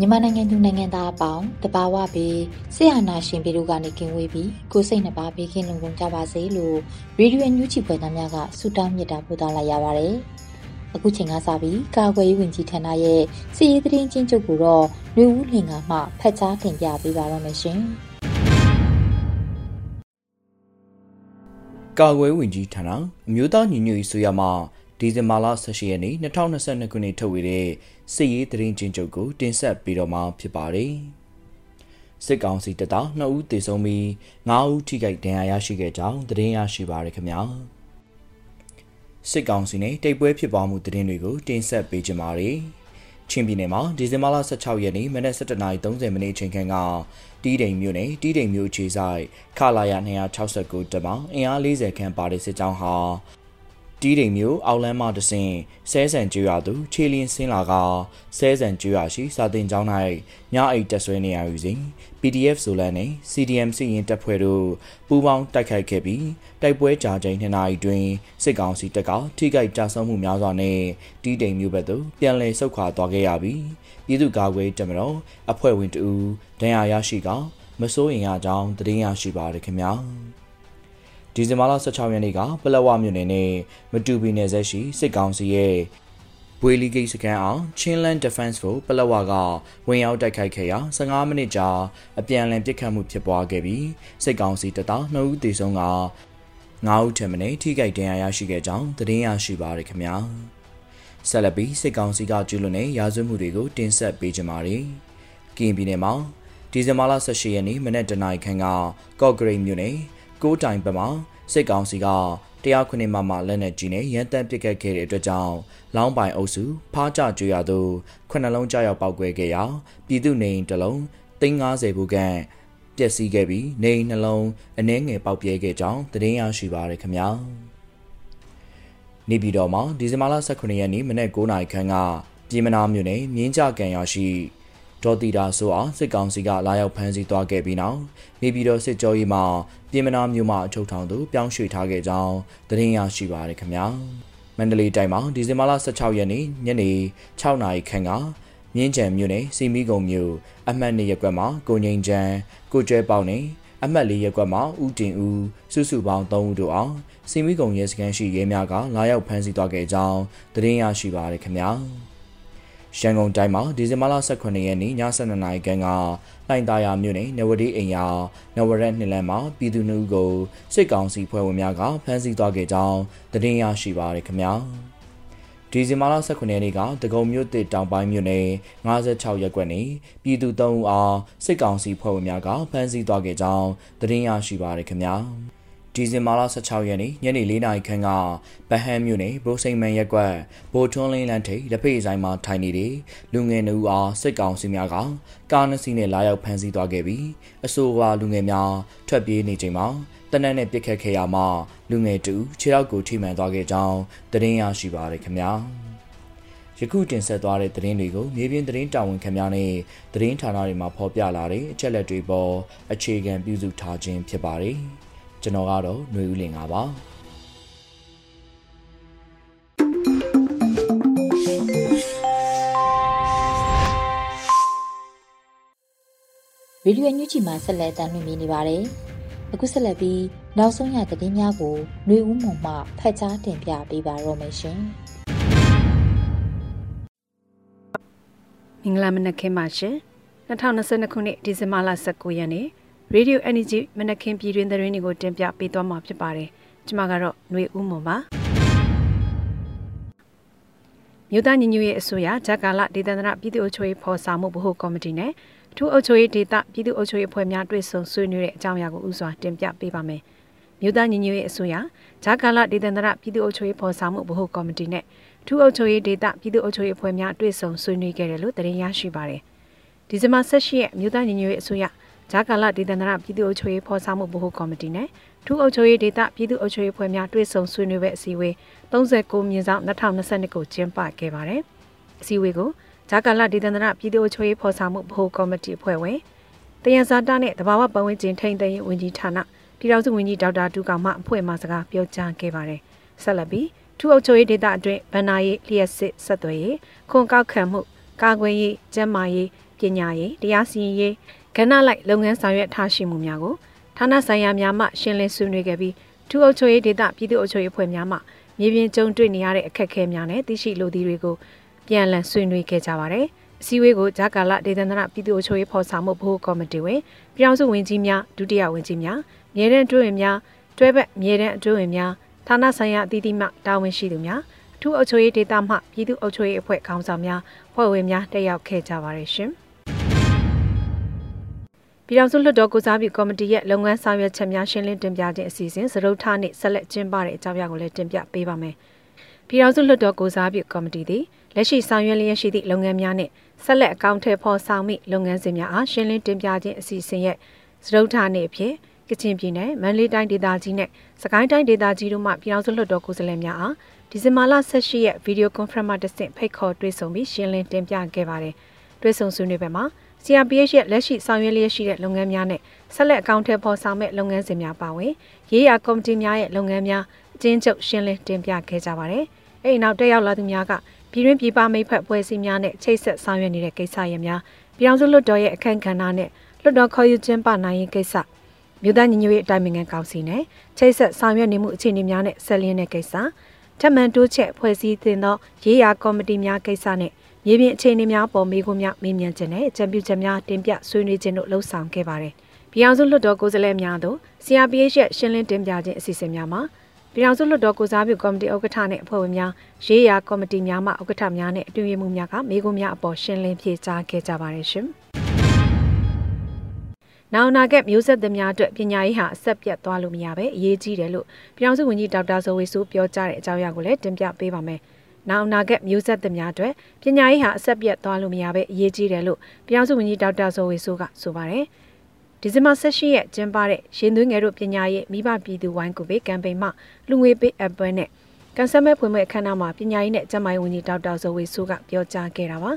မြန်မာနိုင်ငံသူနိုင်ငံသားအပေါင်းတဘာဝပြီးဆရာနာရှင်ပြည်တို့ကနေကင်းဝေးပြီးကိုစိတ်နှပါဘေးကင်းလုံခြုံကြပါစေလို့ရေဒီယိုညူချီဖွယ်သားများကဆုတောင်းမြတ်တာပို့သလာရပါတယ်။အခုချိန်ကစပြီးကာကွယ်ရေးဝန်ကြီးဌာနရဲ့စီရေးသတင်းချင်းချုပ်ကိုတော့လူဦးလင်ကမှဖတ်ကြားတင်ပြပေးပါရမရှင်။ကာကွယ်ဝင်ကြီးဌာနအမျိုးသားညီညွတ်ရေးဆိုရမှာ ဒီဇင်ဘာလ18ရက်နေ့2022ခုနှစ်ထုတ်ဝေတဲ့စစ်ရေးသတင်းချင်းချုပ်ကိုတင်ဆက်ပေးတော့မှာဖြစ်ပါတယ်။စစ်ကောင်စီတပ်သား2ဦးသေဆုံးပြီး9ဦးထိခိုက်ဒဏ်ရာရရှိခဲ့ကြောင်းသတင်းရရှိပါရခင်ဗျာ။စစ်ကောင်စီနဲ့တိတ်ပွဲဖြစ်ပွားမှုသတင်းတွေကိုတင်ဆက်ပေးကြပါမယ်။ချင်းပြည်နယ်မှာဒီဇင်ဘာလ16ရက်နေ့မနက်7:30မိနစ်အချိန်ခန့်ကတီးတိမ်မြို့နယ်တီးတိမ်မြို့ခြေဆိုင်ခလာရ269တပ်မှအင်အား40ခန့်ပါတဲ့စစ်ကြောင်းဟာ တီးတိမ်မျိုးအောက်လန်းမှတဆင်ဆဲဆန်ကျွရသူခြေလင်းဆင်းလာကဆဲဆန်ကျွရရှိစာတင်ကျောင်း၌ညအိတ်တက်ဆွဲနေရယူစဉ် PDF ဆိုလန်နဲ့ CDM စီရင်တပ်ဖွဲ့တို့ပူးပေါင်းတိုက်ခိုက်ခဲ့ပြီးတိုက်ပွဲကြာချိန်2နာရီတွင်စစ်ကောင်စီတပ်ကထိခိုက်ကြဆုံးမှုများစွာနဲ့တီးတိမ်မျိုးဘက်သို့ပြန်လည်ဆုတ်ခွာသွားခဲ့ရပြီးပြည်သူ့ကာကွယ်တပ်မတော်အဖွဲ့ဝင်တဦးဒဏ်ရာရရှိကမစိုးရင်ရကြောင်းသတင်းရရှိပါရခင်ဗျာ ဒီဇင်ဘာလ16ရက်နေ့ကပလက်ဝမြို့နယ်နဲ့မတူပီနယ်ဆက်ရှိစစ်ကောင်စီရဲ့ဘွေလီဂိတ်စကန်အောင် Chinland Defense ကိုပလက်ဝကဝင်ရောက်တိုက်ခိုက်ခဲ့ရာ15မိနစ်ကြာအပြန်အလှန်ပစ်ခတ်မှုဖြစ်ပွားခဲ့ပြီးစစ်ကောင်စီတပ်သား2ဦးသေဆုံးက9ဦးထက်မနည်းထိခိုက်ဒဏ်ရာရရှိခဲ့ကြောင်းသတင်းရရှိပါရခင်ဗျာဆက်လက်ပြီးစစ်ကောင်စီကကျူးလွန်တဲ့ရာဇဝတ်မှုတွေကိုတင်ဆက်ပေးကြပါမယ်။ကရင်ပြည်နယ်မှာဒီဇင်ဘာလ18ရက်နေ့မနက်တနာရီခန့်ကကော့ဂရိတ်မြို့နယ် ကိုးတိုင်ဘက်မှာစစ်ကောင်စီကတရားခွင့်မမလက်နက်ကြီးနဲ့ရန်တမ်းပစ်ခတ်ခဲ့တဲ့အတွက်ကြောင့်လောင်းပိုင်အုပ်စုဖားကြကျွေရသို့ခုနှလုံးကြောက်ရောက်ပောက်ကွဲခဲ့ရာပြည်သူနေအိမ်တစ်လုံး350ဘူးခန့်ပျက်စီးခဲ့ပြီးနေအိမ်နှလုံးအနှဲငယ်ပေါက်ပြဲခဲ့ကြောင်းသတင်းရရှိပါရခင်ဗျာနေပြည်တော်မှာဒီဇင်ဘာလ18ရက်နေ့မနက်9:00နာရီခန့်ကပြည်မနာမြို့နယ်မြင်းကြကန်ရရှိ ဒေါ်တီတာဆိုအောင်စစ်ကောင်စီကလာရောက်ဖမ်းဆီးသွားခဲ့ပြီးနောက်နေပြည်တော်စစ်ကြောရေးမှာပြင်မနာမြို့မှာအချုပ်ထောင်သို့ပြောင်းရွှေ့ထားခဲ့ကြောင်းသတင်းရရှိပါရခင်ဗျာမန္တလေးတိုင်းမှာဒီဇင်ဘာလ16ရက်နေ့ညနေ6နာရီခန့်ကမြင်းကြံမြို့နယ်စီမီကုံမြို့အမှတ်2ရပ်ကွက်မှာကိုငိန်ချန်ကိုကျဲပေါနေအမှတ်၄ရပ်ကွက်မှာဦးတင်ဦးစုစုပေါင်း3ဦးတို့အောင်စီမီကုံရဲစခန်းရှိရဲများကလာရောက်ဖမ်းဆီးသွားခဲ့ကြောင်းသတင်းရရှိပါရခင်ဗျာ ရန်ကုန်တိုင်းမှာဒီဇင်ဘာလ18ရက်နေ့ည7:00နာရီခန့်ကလိုင်သားယာမြို့နယ်နဝတီအိမ်ယာနဝရက်နှစ်လမ်းမှာပြည်သူ့နှုတ်ကိုစစ်ကောင်စီဖွဲ့ဝင်များကဖမ်းဆီးသွားခဲ့ကြောင်းသတင်းရရှိပါရခင်ဗျာဒီဇင်ဘာလ18ရက်နေ့ကတကုံမြို့တစ်တောင်ပိုင်းမြို့နယ်56ရပ်ကွက်နေပြည်သူ3ဦးအားစစ်ကောင်စီဖွဲ့ဝင်များကဖမ်းဆီးသွားခဲ့ကြောင်းသတင်းရရှိပါရခင်ဗျာ ဒီဇင်ဘာလ16ရက်နေ့ညနေ4နာရီခန့်ကဗဟန်းမြို့နယ်ဘိုးစိန်မန်ရက်ကွက်ဘိုထွန်းလင်းလန်းထိပ်လက်ဖေးဆိုင်မှာထိုင်နေတဲ့လူငယ်နှုတ်အားစစ်ကောင်စီများကကားနှစ်စီးနဲ့လာရောက်ဖမ်းဆီးသွားခဲ့ပြီးအဆိုပါလူငယ်များထွက်ပြေးနေချိန်မှာတနက်နဲ့ပြစ်ခတ်ခဲ့ရမှလူငယ်တူခြေထောက်ကိုထိမှန်သွားခဲ့ကြောင်းသတင်းရရှိပါရခင်ဗျာယခုတင်ဆက်သွားတဲ့သတင်းတွေကိုမြေပြင်သတင်းတာဝန်ခံများနဲ့သတင်းဌာနတွေမှာဖော်ပြလာတဲ့အချက်လက်တွေပေါ်အခြေခံပြုစုထားခြင်းဖြစ်ပါတယ်။ ကျွန်တော်ကတော့ຫນွေဦးလင်ပါပါဗီဒီယိုညွှန်ချီမှာဆက်လက်တင်ပြနေပါတယ် အခုဆက်လက်ပြီးနောက်ဆုံးရသတင်းများကိုຫນွေဦးမွန်မှဖတ်ကြားတင်ပြပေးပါရမရှင်မင်္ဂလာမနက်ခင်းပါရှင်2022ခုနှစ်ဒီဇင်ဘာလ19ရက်နေ့ Radio Energy မနက်ခင်းပြည်တွင်သတင်းတွေကိုတင်ပြပေးသွားမှာဖြစ်ပါတယ်ကျွန်မကတော့ຫນွေဦးမွန်ပါမြို့သားညီညွတ်ရေးအစိုးရဂျက်ကာလဒေသန္တရပြည်သူ့အုပ်ချုပ်ရေးဖော်ဆောင်မှုဗဟိုကော်မတီနဲ့ထူးအုပ်ချုပ်ရေးဒေသပြည်သူ့အုပ်ချုပ်ရေးအဖွဲ့များတွေ့ဆုံဆွေးနွေးတဲ့အကြောင်းအရာကိုဥစွာတင်ပြပေးပါမယ်။မြို့သားညီညွတ်ရေးအစိုးရဂျာကာလဒေသန္တရပြည်သူ့အုပ်ချုပ်ရေးဖော်ဆောင်မှုဗဟိုကော်မတီနဲ့ထူးအုပ်ချုပ်ရေးဒေသပြည်သူ့အုပ်ချုပ်ရေးအဖွဲ့များတွေ့ဆုံဆွေးနွေးခဲ့တယ်လို့သတင်းရရှိပါတယ်။ဒီဇင်ဘာ18ရက်မြို့သားညီညွတ်ရေးအစိုးရ ဂျာကာလဒေသန္တရပြည်သူ့အုပ်ချုပ်ရေးဖော်ဆောင်မှုဗဟိုကော်မတီနဲ့ထူးအုပ်ချုပ်ရေးဒေသပြည်သူ့အုပ်ချုပ်ရေးအဖွဲ့များတွေ့ဆုံဆွေးနွေးတဲ့အစည်းအဝေး39မြင်းဆောင်2022ကိုကျင်းပခဲ့ပါတယ်။အစည်းအဝေးကိုဂျာကာလဒေသန္တရပြည်သူ့အုပ်ချုပ်ရေးဖော်ဆောင်မှုဗဟိုကော်မတီအဖွဲ့ဝင်တယံဇာတာနဲ့တဘာဝပတ်ဝန်းကျင်ထိန်းသိမ်းရေးဝန်ကြီးဌာနပြည်ထောင်စုဝန်ကြီးဒေါက်တာဒူကောင်မှအဖွဲ့မှစကားပြောကြားခဲ့ပါတယ်။ဆက်လက်ပြီးထူအုပ်ချုပ်ရေးဒေသအတွင်းဗန္နာရေးလျှက်စစ်ဆက်သွယ်ရေးခွန်ကောက်ခံမှုကာကွယ်ရေးကျန်းမာရေးပညာရေးတရားစီရင်ရေး ကဏ္ဍလိုက်လုပ်ငန်းဆောင်ရွက်ထားရှိမှုများကိုဌာနဆိုင်ရာများမှရှင်းလင်းဆွေးနွေးခဲ့ပြီးထူအုပ်ချုပ်ရေးဒေသပြည်သူ့အုပ်ချုပ်ရေးအဖွဲ့များမှမြေပြင်ကြုံတွေ့နေရတဲ့အခက်အခဲများနဲ့သိရှိလိုသည့်တွေကိုပြန်လည်ဆွေးနွေးခဲ့ကြပါတယ်။အစည်းအဝေးကိုဂျာကာလဒေသန္တရပြည်သူ့အချိုးရေးဖော်ဆောင်မှုဘိုးကော်မတီဝင်ပြည်အောင်စုဝန်ကြီးများဒုတိယဝန်ကြီးများမြေတန်းအတွင်းများတွဲဘက်မြေတန်းအတွင်းများဌာနဆိုင်ရာအသီးသီးမှတာဝန်ရှိသူများအထူးအချိုးရေးဒေသမှပြည်သူ့အချိုးရေးအဖွဲ့ခေါင်းဆောင်များဖွဲ့ဝင်များတက်ရောက်ခဲ့ကြပါတယ်ရှင် ပြည်ထောင်စုလွှတ်တော်ကိုစားပြုကော်မတီရဲ့လုပ်ငန်းဆောင်ရွက်ချက်များရှင်းလင်းတင်ပြခြင်းအစီအစဉ်စရုပ်ထနှင့်ဆက်လက်ကျင်းပတဲ့အကြောင်းအရာကိုလည်းတင်ပြပေးပါမယ်။ပြည်ထောင်စုလွှတ်တော်ကိုစားပြုကော်မတီသည်လက်ရှိဆောင်ရွက်လျက်ရှိသည့်လုပ်ငန်းများနှင့်ဆက်လက်အကောင့်ထဲပေါ်ဆောင်မိလုပ်ငန်းစဉ်များအားရှင်းလင်းတင်ပြခြင်းအစီအစဉ်ရဲ့စရုပ်ဌာနေအဖြစ်ကချင်ပြည်နယ်မန္တလေးတိုင်းဒေသကြီးနဲ့စကိုင်းတိုင်းဒေသကြီးတို့မှပြည်ထောင်စုလွှတ်တော်ကိုယ်စားလှယ်များအားဒီဇင်ဘာလ18ရက်ဗီဒီယိုကွန်ဖရင့်မှတဆင့်ဖိတ်ခေါ်တွေ့ဆုံပြီးရှင်းလင်းတင်ပြခဲ့ပါတယ်။တွေ့ဆုံဆွေးနွေးပွဲမှာ CRPH ရဲ့လက်ရှိဆောင်ရွက်လျက်ရှိတဲ့လုပ်ငန်းများနဲ့ဆက်လက်အကောင့်ထဲပေါ်ဆောင်မဲ့လုပ်ငန်းစဉ်များပါဝင်ရေးရာကော်မတီများရဲ့လုပ်ငန်းများအကျဉ်းချုပ်ရှင်းလင်းတင်ပြခဲ့ကြပါတယ်။အဲဒီနောက်တက်ရောက်လာသူများကပြည်တွင်းပြည်ပမိတ်ဖက်ဖွဲ့စည်းများနဲ့ချိတ်ဆက်ဆောင်ရွက်နေတဲ့ကိစ္စရပ်များပြည်အောင်စုလွှတ်တော်ရဲ့အခန့်ကဏ္ဍနဲ့လွှတ်တော်ခေါ်ယူခြင်းပနိုင်ရေးကိစ္စမြို့သားညီညွတ်ရေးအတိုင်းအမြံကောင်စီနဲ့ချိတ်ဆက်ဆောင်ရွက်နေမှုအခြေအနေများနဲ့ဆက်လျင်းတဲ့ကိစ္စထပ်မံတိုးချက်ဖွဲ့စည်းတင်သောရေးရာကော်မတီများကိစ္စနဲ့ မြေပြင်အခြေအနေများပေါ်မေးခွန်းများမေးမြန်းခြင်းနဲ့ကြံပြုချက်များတင်ပြဆွေးနွေးခြင်းတို့လှုံ့ဆော်ခဲ့ပါတယ်။ပြည်အောင်စုလွှတ်တော်ကိုယ်စားလှယ်များတို့ CRPH ရဲ့ရှင်းလင်းတင်ပြခြင်းအစီအစဉ်များမှာပြည်ထောင်စုလွှတ်တော်ကိုစားပြုကော်မတီဥက္ကဋ္ဌနဲ့အဖွဲ့ဝင်များရေးရာကော်မတီများမှဥက္ကဋ္ဌများနဲ့အတွင်းရေးမှူးများကမိကုံများအပေါ်ရှင်းလင်းဖြေကြားခဲ့ကြပါတယ်ရှင်။နောက်နာကမျိုးဆက်သများအတွက်ပညာရေးဟာအဆက်ပြတ်သွားလို့မရပဲအရေးကြီးတယ်လို့ပြည်ထောင်စုဝန်ကြီးဒေါက်တာဇော်ဝေဆိုးပြောကြားတဲ့အကြောင်းအရာကိုလည်းတင်ပြပေးပါမယ်။ နောက်နာကမျိုးဆက်သများအတွက်ပညာရေးဟာအဆက်ပြတ်သွားလို့မရပဲအရေးကြီးတယ်လို့ပြည်ထောင်စုဝန်ကြီးဒေါက်တာဇော်ဝေဆိုးကဆိုပါတယ်။ဒီဇင်ဘာ16ရက်ကျင်းပတဲ့ရှင်သွင်းငယ်တို့ပညာရေးမိဘပြည်သူဝိုင်းကူပေးကမ်ပိန်းမှလူငွေပေးအပ်ပွဲနဲ့ကန်ဆယ်မဲဖွင့်ပွဲအခမ်းအနားမှာပညာရေးနဲ့ကျန်းမာရေးဝန်ကြီးဒေါက်တာဇော်ဝေဆိုးကပြောကြားခဲ့တာပါ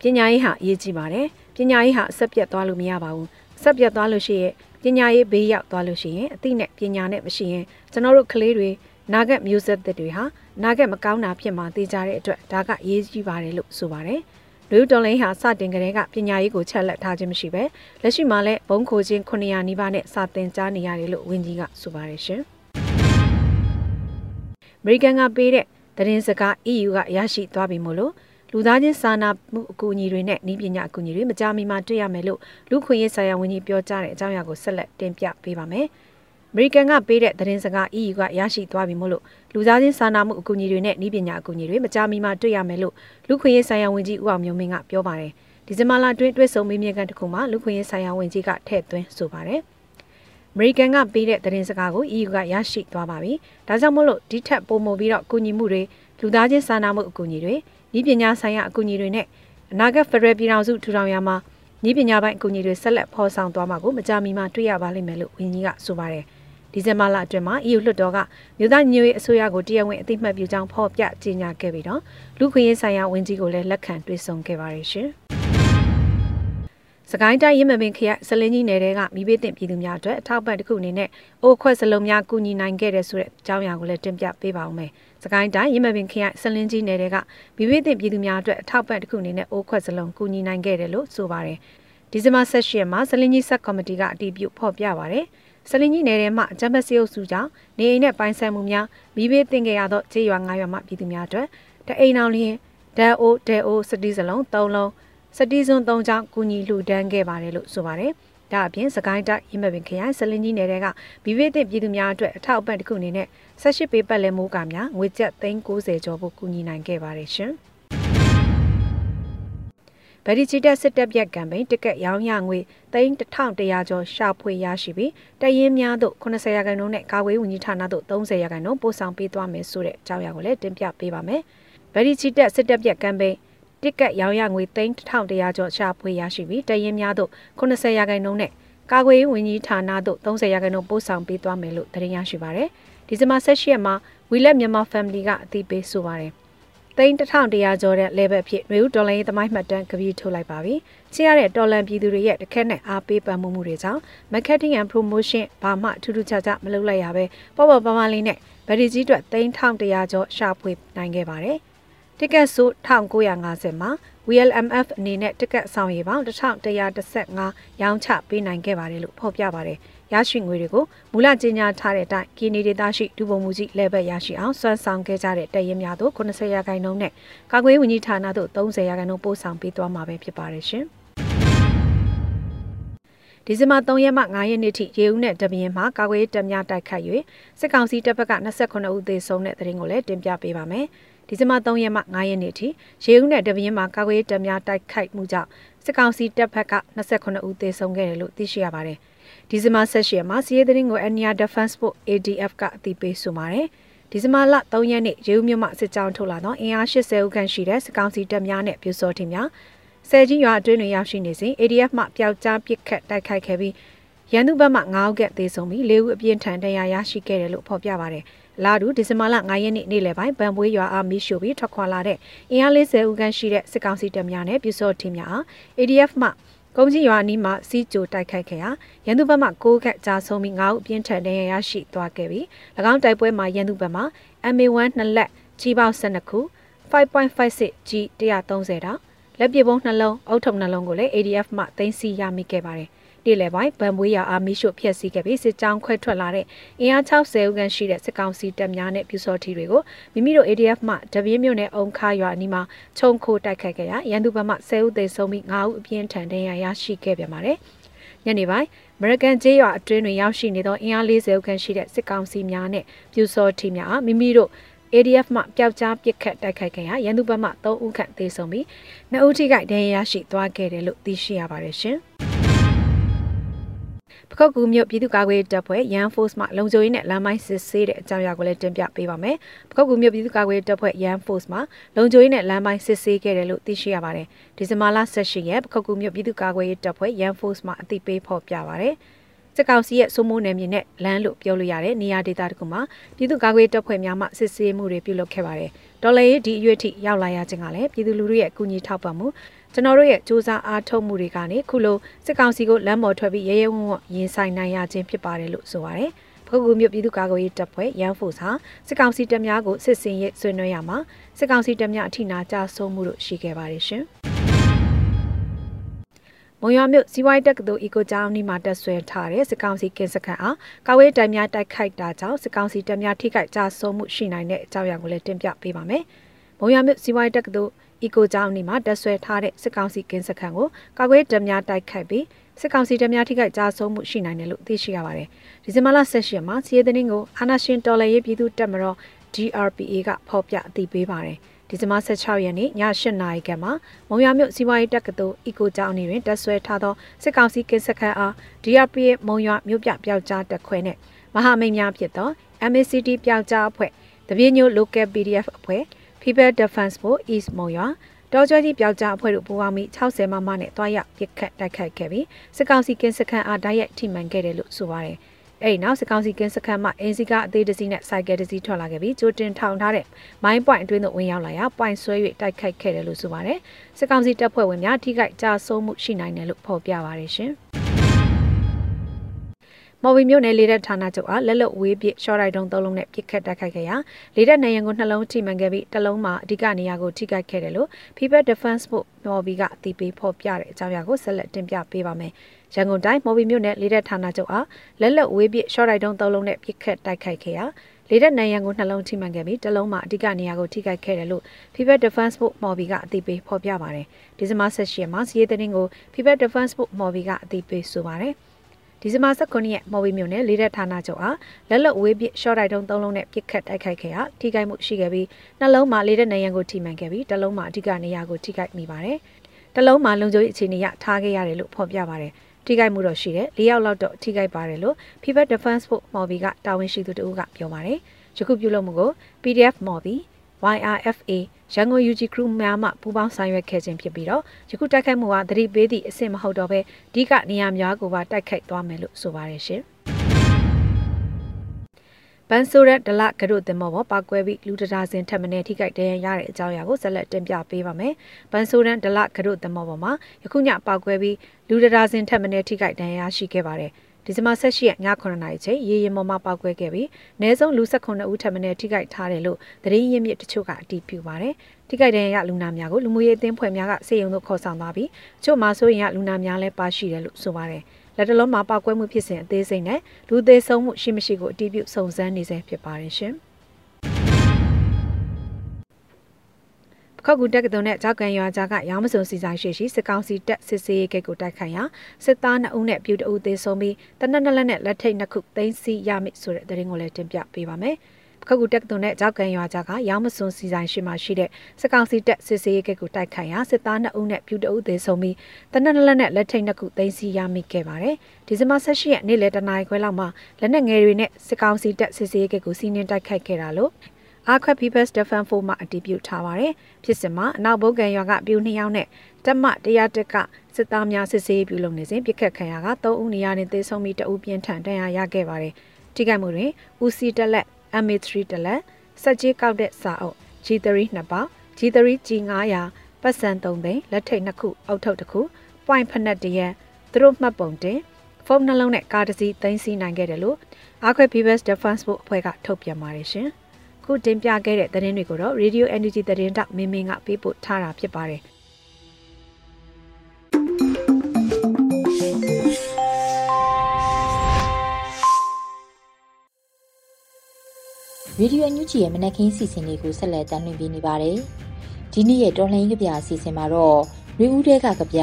ပညာရေးဟာအရေးကြီးပါတယ်ပညာရေးဟာအဆက်ပြတ်သွားလို့မရပါဘူးဆက်ပြတ်သွားလို့ရှိရင်ပညာရေးဘေးရောက်သွားလို့ရှိရင်အသိနဲ့ပညာနဲ့မရှိရင်ကျွန်တော်တို့ကလေးတွေ နာဂတ်မျိုးဆက်တွေဟာနာဂတ်မကောင်းတာဖြစ်မှသိကြတဲ့အတွက်ဒါကအရေးကြီးပါတယ်လို့ဆိုပါတယ်။လူတော်လိုင်းဟာစတင်ကလေးကပညာရေးကိုချက်လက်ထားခြင်းမရှိပဲလက်ရှိမှာလည်းဘုံခိုခြင်း900နီးပါးနဲ့စာသင်ကြားနေရတယ်လို့ဝန်ကြီးကဆိုပါတယ်ရှင်။အမေရိကန်ကပေးတဲ့သတင်းစကား EU ကရရှိသွားပြီမို့လို့လူသားချင်းစာနာမှုအကူအညီတွေနဲ့ဤပညာအကူအညီတွေမကြာမီမှာတွေ့ရမယ်လို့လူခွင့်ရေးဆိုင်ရာဝန်ကြီးပြောကြားတဲ့အကြောင်းအရာကိုဆက်လက်တင်ပြပေးပါမယ်။ အမေရိကန်ကပေးတဲ့သတင်းစကား EU ကရရှိသွားပြီမို့လို့လူသားချင်းစာနာမှုအကူအညီတွေနဲ့ဤပညာအကူအညီတွေမကြာမီမှာတွေ့ရမယ်လို့လူခွင့်ရေးဆိုင်ရာဝန်ကြီးဦးအောင်မျိုးမင်းကပြောပါတယ်ဒီဇင်ဘာလအတွင်းတွေ့ဆုံမေးမြန်းခန်းတစ်ခုမှာလူခွင့်ရေးဆိုင်ရာဝန်ကြီးကထည့်သွင်းဆိုပါတယ်အမေရိကန်ကပေးတဲ့သတင်းစကားကို EU ကရရှိသွားပါပြီဒါကြောင့်မို့လို့ဒီထက်ပိုမိုပြီးတော့ကူညီမှုတွေလူသားချင်းစာနာမှုအကူအညီတွေဤပညာဆိုင်ရာအကူအညီတွေနဲ့အနာဂတ်ဖရယ်ပြည်ထောင်စုထူထောင်ရာမှာဤပညာပိုင်းအကူအညီတွေဆက်လက်ဖော်ဆောင်သွားမှာကိုမကြာမီမှာတွေ့ရပါလိမ့်မယ်လို့ဝန်ကြီးကဆိုပါတယ်။ ဒီဇင်ဘာလအတွင်းမှာ EU လွှတ်တော်ကမြို့သားညွေအစိုးရကိုတရားဝင်အသိမှတ်ပြုကြောင်းဖော်ပြကြေညာခဲ့ပြီးတော့လူခွင့်ရေးဆိုင်ရာဝန်ကြီးကိုလည်းလက်ခံတွေ့ဆုံခဲ့ပါတယ်ရှင်။စကိုင်းတိုင်းရမပင်ခရိုင်ဆလင်းကြီးနယ်တဲကမိဘတင်ပြည်သူများအတွက်အထောက်ပံ့တစ်ခုအနေနဲ့အိုခွက်စလုံးများကူညီနိုင်ခဲ့တဲ့ဆိုတဲ့အကြောင်းအရာကိုလည်းတင်ပြပေးပါဦးမယ်။စကိုင်းတိုင်းရမပင်ခရိုင်ဆလင်းကြီးနယ်တဲကမိဘတင်ပြည်သူများအတွက်အထောက်ပံ့တစ်ခုအနေနဲ့အိုခွက်စလုံးကူညီနိုင်ခဲ့တယ်လို့ဆိုပါတယ်။ဒီဇင်ဘာ16ရက်မှာဆလင်းကြီးဆက်ကော်မတီကအတည်ပြုဖော်ပြပါတယ်။ စလင်းကြီးနယ်ထဲမှာဂျမ်ဘတ်စီအုပ်စုကြောင့်နေအိမ်နဲ့ပိုင်ဆိုင်မှုများမိဘေးတင်ခဲ့ရသောခြေရွာ9ရွာမှပြည်သူများအတွက်တအိမ်အောင်လျင်ဒန်အိုဒဲအိုစတီးစလုံး3လုံးစတီးစွန်း3ချောင်းကူညီလှူဒန်းခဲ့ပါတယ်လို့ဆိုပါတယ်။ဒါအပြင်စကိုင်းတိုင်းရင်းမပင်ခရိုင်စလင်းကြီးနယ်တဲကမိဘေးတင်ပြည်သူများအတွက်အထောက်အပံ့တစ်ခုအနေနဲ့18ပေပတ်လည်မိုးကများငွေကျပ်390ကျော်ဖို့ကူညီနိုင်ခဲ့ပါတယ်ရှင်။ ဗဒီချီတက်စစ်တပ်ပြက်ကမ်ပိန်းတစ်ကက်ရောင်းရငွေ3100ကျော်ရှာဖွေရရှိပြီးတရင်များတို့80ရာခိုင်နှုန်းနဲ့ကာဝေးဝန်ကြီးဌာနတို့30ရာခိုင်နှုန်းပို့ဆောင်ပေးသွားမယ်ဆိုတဲ့အကြောင်းအရာကိုလည်းတင်ပြပေးပါမယ်။ဗဒီချီတက်စစ်တပ်ပြက်ကမ်ပိန်းတစ်ကက်ရောင်းရငွေ3100ကျော်ရှာဖွေရရှိပြီးတရင်များတို့80ရာခိုင်နှုန်းနဲ့ကာကွယ်ရေးဝန်ကြီးဌာနတို့30ရာခိုင်နှုန်းပို့ဆောင်ပေးသွားမယ်လို့သတင်းရရှိပါရယ်။ဒီဇင်ဘာ16ရက်မှာဝီလက်မြန်မာ family ကအသိပေးဆိုပါရယ်။ သိန်း1100ကျော်တဲ့ level ဖြစ်ຫນွေဦးဒေါ်လာရေးသမိုင်းမှတ်တမ်းကပြီးထုတ်လိုက်ပါပြီ။ချရတဲ့ဒေါ်လာပြည်သူတွေရဲ့တခက်နဲ့အားပေးပံ့ပိုးမှုတွေကြောင့် marketing and promotion ဘာမှထူးထူးခြားခြားမလုပ်လိုက်ရပဲပေါ့ပေါ့ပါပါလေးနဲ့ဗဒီကြီးအတွက်သိန်း1100ကျော်ရှာဖွေနိုင်ခဲ့ပါတယ်။တက်ကက်ဆို1950မှာ WLMF အနေနဲ့တက်ကက်ဆောင်ရည်ပေါင်း1115ရောင်းချပေးနိုင်ခဲ့ပါတယ်လို့ဖော်ပြပါတယ်။ ရရှိငွေတွေကိုမူလကြေညာထားတဲ့အတိုင်းကီနီဒေတာရှိဒုဗိုလ်မှူးကြီးလဲဘက်ရရှိအောင်စွမ်းဆောင်ခဲ့ကြတဲ့တရင်များတို့90ရာခိုင်နှုန်းနဲ့ကာကွယ်ဝန်ကြီးဌာနတို့30ရာခိုင်နှုန်းပို့ဆောင်ပေးသွားမှာပဲဖြစ်ပါတယ်ရှင်။ဒီဇင်ဘာ3ရက်မှ9ရက်နေ့ထိရေဦးနဲ့တပင်းမှာကာကွယ်တပ်များတိုက်ခတ်၍စစ်ကောင်စီတပ်ဘက်က28ဦးသေဆုံးတဲ့တဲ့ရင်ကိုလည်းတင်ပြပေးပါမယ်။ဒီဇင်ဘာ3ရက်မှ9ရက်နေ့ထိရေဦးနဲ့တပင်းမှာကာကွယ်တပ်များတိုက်ခိုက်မှုကြောင့်စစ်ကောင်စီတပ်ဘက်က28ဦးသေဆုံးခဲ့တယ်လို့သိရှိရပါတယ်။ ဒီဇင်ဘာ16ရက်မှာစီးရဲသတင်းကို Ania Defense Force ADF ကအသိပေးဆိုပါတယ်။ဒီဇင်ဘာလ3ရက်နေ့ရေဦးမြို့မှစစ်ကြောင်းထုတ်လာသောအင်အား80ဦးခန့်ရှိတဲ့စကောင်စီတပ်များနဲ့ပြူစောထင်းများဆယ်ကြီးရွာအတွင်းတွင်ရောက်ရှိနေစဉ် ADF မှပျောက်ကြားပစ်ခတ်တိုက်ခိုက်ခဲ့ပြီးရန်သူဘက်မှ9ဦးကသေဆုံးပြီး4ဦးအပြင်းထန်တရားရရှိခဲ့တယ်လို့ဖော်ပြပါတယ်။လာဒူဒီဇင်ဘာလ9ရက်နေ့နေ့လယ်ပိုင်းဗန်ပွေးရွာအားမီးရှို့ပြီးထွက်ခွာလာတဲ့အင်အား40ဦးခန့်ရှိတဲ့စစ်ကောင်စီတပ်များနဲ့ပြူစောထင်းများအား ADF မှ ကုန်းကြီးရွာနီးမှာစီးကြိုတိုက်ခိုက်ခဲ့ရာရန်သူဘက်မှ6ခက်ကြာဆုံးပြီး9ဦးပြင်းထန်ဒဏ်ရာရရှိသွားခဲ့ပြီး၎င်းတိုက်ပွဲမှာရန်သူဘက်မှ MA1 နှစ်လက်ကြီးပေါင်း12ခု5.56 G 130တောင်လက်ပစ်ပုံးနှလုံးအုတ်ထုံနှလုံးကိုလည်း ADF မှတင်စီရမိခဲ့ပါတယ် နေ့လယ်ပိုင်းဗန်မွေးရအာမီရှို့ဖျက်ဆီးခဲ့ပြီးစစ်ကြောင်းခွဲထွက်လာတဲ့အင်အား60ဦးခန့်ရှိတဲ့စစ်ကောင်စီတပ်များနဲ့ပြူစောထီတွေကိုမိမိတို့ ADF မှတပြင်းမြို့နယ်အုံခါရွာအနီးမှာခြုံခိုတိုက်ခိုက်ခဲ့ရာရန်သူဘက်မှ10ဦးသေဆုံးပြီး9ဦးအပြင်းထန်ဒဏ်ရာရရှိခဲ့ပြန်ပါတယ်။ညနေပိုင်း American ကျေးရွာအတွင်းတွင်ရောက်ရှိနေသောအင်အား40ဦးခန့်ရှိတဲ့စစ်ကောင်စီများနဲ့ပြူစောထီများအားမိမိတို့ ADF မှပျောက်ကြားပစ်ခတ်တိုက်ခိုက်ခဲ့ရာရန်သူဘက်မှ3ဦးခန့်သေဆုံးပြီး2ဦးထိခိုက်ဒဏ်ရာရရှိသွားခဲ့တယ်လို့သိရှိရပါတယ်ရှင်။ ပခုတ်ကူမြို့ပြည်သူ့ကာကွယ်တပ်ဖွဲ့ရန် Force မှလုံခြုံရေးနဲ့လမ်းမိုင်းစစ်ဆေးတဲ့အကြောင်းအရာကိုလည်းတင်ပြပေးပါမယ်။ပခုတ်ကူမြို့ပြည်သူ့ကာကွယ်တပ်ဖွဲ့ရန် Force မှလုံခြုံရေးနဲ့လမ်းမိုင်းစစ်ဆေးခဲ့တယ်လို့သိရှိရပါတယ်။ဒီဇင်ဘာလ18ရက်ပခုတ်ကူမြို့ပြည်သူ့ကာကွယ်တပ်ဖွဲ့ရန် Force မှအသိပေးဖော်ပြပါရတယ်။စစ်ကောင်စီရဲ့စိုးမိုးနယ်မြေနဲ့လမ်းလို့ပြောလို့ရတဲ့နေရာဒေသတခုမှာပြည်သူ့ကာကွယ်တပ်ဖွဲ့များမှစစ်ဆေးမှုတွေပြုလုပ်ခဲ့ပါတယ်။ဒေါ်လာရေးဒီအရွေ့ထိရောက်လာရခြင်းကလည်းပြည်သူလူထုရဲ့အကူအညီထောက်ပံ့မှု ကျွန်တော်တို့ရဲ့စူးစမ်းအားထုတ်မှုတွေကနေခုလိုစစ်ကောင်စီကိုလမ်းပေါ်ထွက်ပြီးရဲရဲဝံ့ဝံ့ရင်ဆိုင်နိုင်ရခြင်းဖြစ်ပါတယ်လို့ဆိုပါတယ်။ဖခုမြို့ပြည်သူ့ကာကွယ်ရေးတပ်ဖွဲ့ရန်ဖို့စာစစ်ကောင်စီတပ်များကိုစစ်စင်ရေးဆွေးနွေးရမှာစစ်ကောင်စီတပ်များအထိနာကြဆုံးမှုတို့ရှိခဲ့ပါတယ်ရှင်။မုံရွာမြို့စီဝိုင်းတက္ကသိုလ်အီကိုကျောင်းနီးမှာတက်ဆွဲထားတဲ့စစ်ကောင်စီကင်းစခန်းအားကာဝေးတိုင်များတိုက်ခိုက်တာကြောင့်စစ်ကောင်စီတပ်များထိခိုက်ကြဆုံးမှုရှိနိုင်တဲ့အကြောင်းအရာကိုလည်းတင်ပြပေးပါမယ်။မုံရွာမြို့စီဝိုင်းတက္ကသိုလ် အီကိုကျောင်းနီမှာတက်ဆွဲထားတဲ့စစ်ကောင်စီကင်းစခန်းကိုကာကွယ်တပ်များတိုက်ခိုက်ပြီးစစ်ကောင်စီတပ်များထိခိုက်ကြဆုံးမှုရှိနိုင်တယ်လို့သိရှိရပါတယ်။ဒီဇင်ဘာလ16ရက်မှာစီးရဲသတင်းကိုအာနာရှင်တော်လှန်ရေးပြည်သူ့တပ်မတော် DRPA ကဖော်ပြအသိပေးပါတယ်။ဒီဇင်ဘာ16ရက်နေ့ည8နာရီခန့်မှာမုံရမြို့စီးပွားရေးတက္ကသိုလ်အီကိုကျောင်းနေတွင်တက်ဆွဲထားသောစစ်ကောင်စီကင်းစခန်းအား DRPA မုံရမြို့ပြပျောက်ကြားတက်ခွဲနဲ့မဟာမိတ်များဖြစ်သော MACD ပျောက်ကြားအဖွဲ့တပြင်းညို local PDF အဖွဲ့ People Defense Force East မုံရွာတော်ကျွဲကြီးပျောက်ကြားအဖွဲ့တို့ပူးပေါင်းပြီး60မမနဲ့တွားရပစ်ခတ်တိုက်ခိုက်ခဲ့ပြီးစစ်ကောင်စီကင်းစခန်းအားတိုက်ရိုက်ထိမှန်ခဲ့တယ်လို့ဆိုပါတယ်။အဲဒီနောက်စစ်ကောင်စီကင်းစခန်းမှာအင်စီကအသေးတစီနဲ့စိုက်ကယ်တစီထွက်လာခဲ့ပြီးကြိုတင်ထောင်ထားတဲ့မိုင်းပွိုင်အတွင်းသို့ဝင်ရောက်လာရာပွိုင်ဆွဲ၍တိုက်ခိုက်ခဲ့တယ်လို့ဆိုပါတယ်။စစ်ကောင်စီတပ်ဖွဲ့ဝင်များထိခိုက်ကြဆုံးမှုရှိနိုင်တယ်လို့ဖော်ပြပါတယ်ရှင်။ မော်ဝီမြို့နယ်လေတပ်ဌာနချုပ်အားလက်လွတ်ဝေးပစ်ရှော့ရိုက်တုံးသုံးလုံးနဲ့ပစ်ခတ်တိုက်ခိုက်ခဲ့ရာလေတပ်နေရန်ကိုနှလုံးထိမှန်ခဲ့ပြီးတစ်လုံးမှာအဓိကနေရာကိုထိခိုက်ခဲ့တယ်လို့ People Defense Force မော်ဝီကအသိပေးဖော်ပြတဲ့အကြောင်းအရာကိုဆက်လက်တင်ပြပေးပါမယ်။ရန်ကုန်တိုင်းမော်ဝီမြို့နယ်လေတပ်ဌာနချုပ်အားလက်လွတ်ဝေးပစ်ရှော့ရိုက်တုံးသုံးလုံးနဲ့ပစ်ခတ်တိုက်ခိုက်ခဲ့ရာလေတပ်နိုင်ရန်ကိုနှလုံးထိမှန်ခဲ့ပြီးတစ်လုံးမှာအဓိကနေရာကိုထိခိုက်ခဲ့တယ်လို့ People Defense Force မော်ဘီကအသိပေးဖော်ပြပါတယ်။ဒီဇင်ဘာ16ရက်မှာစီးရဲတဲ့တင်ကို People Defense Force မော်ဘီကအသိပေးဆိုပါတယ်။ ဒီဇင်ဘာ19ရက်မော်ဘီမြို့နယ်လေးတဲ့ဌာနချုပ်အားလက်လက်ဝေးပစ်ရှော့တိုက်တုံး၃လုံးနဲ့ပစ်ခတ်တိုက်ခိုက်ခဲ့ရာထိခိုက်မှုရှိခဲ့ပြီးနှလုံးမှာလေးတဲ့နေရန်ကိုထိမှန်ခဲ့ပြီးတစ်လုံးမှာအဓိကနေရာကိုထိခိုက်မိပါတယ်။တစ်လုံးမှာလုံခြုံရေးအခြေအနေရထားခဲ့ရတယ်လို့ဖော်ပြပါတယ်။ထိခိုက်မှုတော့ရှိတယ်၄ယောက်လောက်တော့ထိခိုက်ပါတယ်လို့ People Defense Force မော်ဘီကတာဝန်ရှိသူတို့ကပြောပါတယ်ယခုပြုလုပ်မှုကို PDF မော်ဘီ YRFA ရန်ကုန် UG Group များမှပူးပေါင်းဆောင်ရွက်ခဲ့ခြင်းဖြစ်ပြီးတော့ယခုတိုက်ခိုက်မှုဟာသတိပေးသည့်အဆင့်မဟုတ်တော့ဘဲအဓိကနေရာများကိုပါတိုက်ခိုက်သွားမယ်လို့ဆိုပါတယ်ရှင်။ဘန်ဆိုရက်ဒလကရုတင်မောပေါ်ပောက်ကွဲပြီးလူတရာစင်ထက်မင်းထိခိုက်တဲ့ရတဲ့အကြောင်းအရာကိုဆက်လက်တင်ပြပေးပါမယ်။ဘန်ဆိုရက်ဒလကရုတင်မောပေါ်မှာယခုညပောက်ကွဲပြီးလူတရာစင်ထက်မင်းထိခိုက်တဲ့ရရှိခဲ့ပါတယ်။ ဒီဇင်ဘာ18ရက်ည9နာရီချိန်ရေရင်မော်မှာပောက်ကွဲခဲ့ပြီးအနည်းဆုံးလူ18ဦးထပ်မံထိခိုက်ထားတယ်လို့သတင်းရင်းမြစ်တချို့ကအတည်ပြုပါတယ်။ထိခိုက်တဲ့ရလူနာများကိုလူမှုရေးအသင်းဖွဲ့များကစေယုံတို့ခေါ်ဆောင်သွားပြီးအချို့မှာဆိုရင်ရလူနာများလည်းပါရှိတယ်လို့ဆိုပါတယ်။လက်တလုံးမှာပောက်ကွဲမှုဖြစ်စဉ်အသေးစိတ်နဲ့လူသေးဆုံးမှုရှိမရှိကိုအတည်ပြုစုံစမ်းနေဆဲဖြစ်ပါတယ်ရှင်။ ခောက်ကူတက်ကတုံနဲ့ကြောက်ကန်ရွာကြားကရောင်းမစုံစီဆိုင်ရှိရှိစစ်ကောင်စီတက်စစ်စေးဂိတ်ကိုတိုက်ခိုက်ရာစစ်သား2ဦးနဲ့ပြူတအုပ်သေးဆုံးပြီးတနက်နလက်နဲ့လက်ထိတ်နှစ်ခုသိမ်းဆီးရမိဆိုတဲ့သတင်းကိုလည်းတင်ပြပေးပါမယ်။ခကူတက်တုံနဲ့ကြောက်ကန်ရွာကြားကရောင်းမစွန်စီဆိုင်ရှိမှရှိတဲ့စစ်ကောင်စီတပ်စစ်စေးရေးကိတ်ကိုတိုက်ခိုက်ရာစစ်သား2ဦးနဲ့ပြူတအုပ်သေးဆုံးပြီးတနက်နလက်နဲ့လက်ထိတ်နှစ်ခုသိမ်းဆီးရမိခဲ့ပါတယ်။ဒီဇင်ဘာ18ရက်နေ့လယ်တနာရီခွဲလောက်မှာလက်နက်ငယ်တွေနဲ့စစ်ကောင်စီတပ်စစ်စေးရေးကိတ်ကိုစီးနင်းတိုက်ခိုက်ခဲ့တာလို့ အာခွက် People's Defense Force မှအတည်ပြုထားပါတယ်။ဖြစ်စဉ်မှာအနောက်ဘုတ်ကန်ရွာကပြူ2ယောက်နဲ့တက်မတရားတက်ကစစ်သားများစစ်ဆေးပြုလုပ်နေစဉ်ပြစ်ခတ်ခံရက3ဦးနေရာနဲ့သေဆုံးပြီး2ဦးပြင်းထန်ဒဏ်ရာရခဲ့ပါတယ်။ထိခိုက်မှုတွင်ဦးစီတက်လက် MA3 တလက်စက်ကြီးကောက်တဲ့စာအုပ် G3 နှစ်ပေါက် G3 G900 ပတ်စံ3သိန်းလက်ထိတ်နှစ်ခုအုတ်ထုပ်တစ်ခု point ဖက်နက်တရန်သူတို့မှတ်ပုံတင်ဖုန်းနှလုံးနဲ့ကားတစ်စီးသိမ်းဆည်းနိုင်ခဲ့တယ်လို့အာခွဲ People's Defense Force အဖွဲ့ကထုတ်ပြန်ပါတယ်ရှင်။ ခုတင်ပြခဲ့တဲ့သတင်းတွေကိုတော့ Radio Energy သတင်းတောက်မင်းမင်းကပေးပို့ထားတာဖြစ်ပါတယ်။ရေဒီယိုအန်ယူဂျီရဲ့မနက်ခင်းစီစဉ်လေးကိုဆက်လက်တင်ပြနေပါတယ်။ဒီနေ့ရဲ့တော်လှန်ရေးကြပြအစီအစဉ်မှာတော့နှွေဦးတဲကကြပြ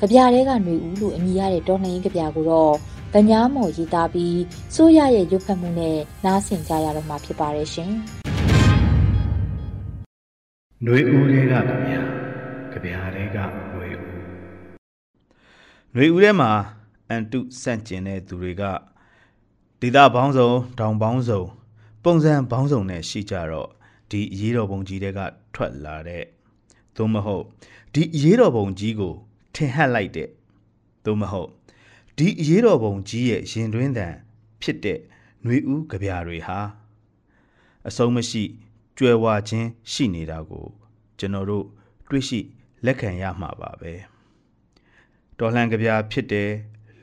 ကြပြတဲကနှွေဦးလို့အမည်ရတဲ့တော်လှန်ရေးကြပြကိုတော့ဗညာမော်ရေးသားပြီးစိုးရရဲ့ရုပ်ဖတ်မှုနဲ့နားဆင်ကြရတော့မှာဖြစ်ပါတယ်ရှင်။ နှွေဦးတဲကကြပြကြပြတဲကနှွေဦးနှွေဦးထဲမှာအန်တုဆန့်ကျင်တဲ့သူတွေကဒေတာပေါင်းစုံတောင်ပေါင်းစုံပုံစံပေါင်းစုံနဲ့ရှိကြတော့ဒီအရေးတော်ပုံကြီးတွေကထွက်လာတဲ့သို့မဟုတ်ဒီအရေးတော်ပုံကြီးကိုထင်ဟပ်လိုက်တဲ့သို့မဟုတ်ဒီအရေးတော်ပုံကြီးရဲ့ရင်တွင်းတန်ဖြစ်တဲ့ຫນွေဦးကြပြတွေဟာအဆုံးမရှိ ကြွယ်ဝခြင်းရှိနေတာကိုကျွန်တော်တို့တွေ့ရှိလက်ခံရမှာပါပဲတော်လှန်ကြပြဖြစ်တယ်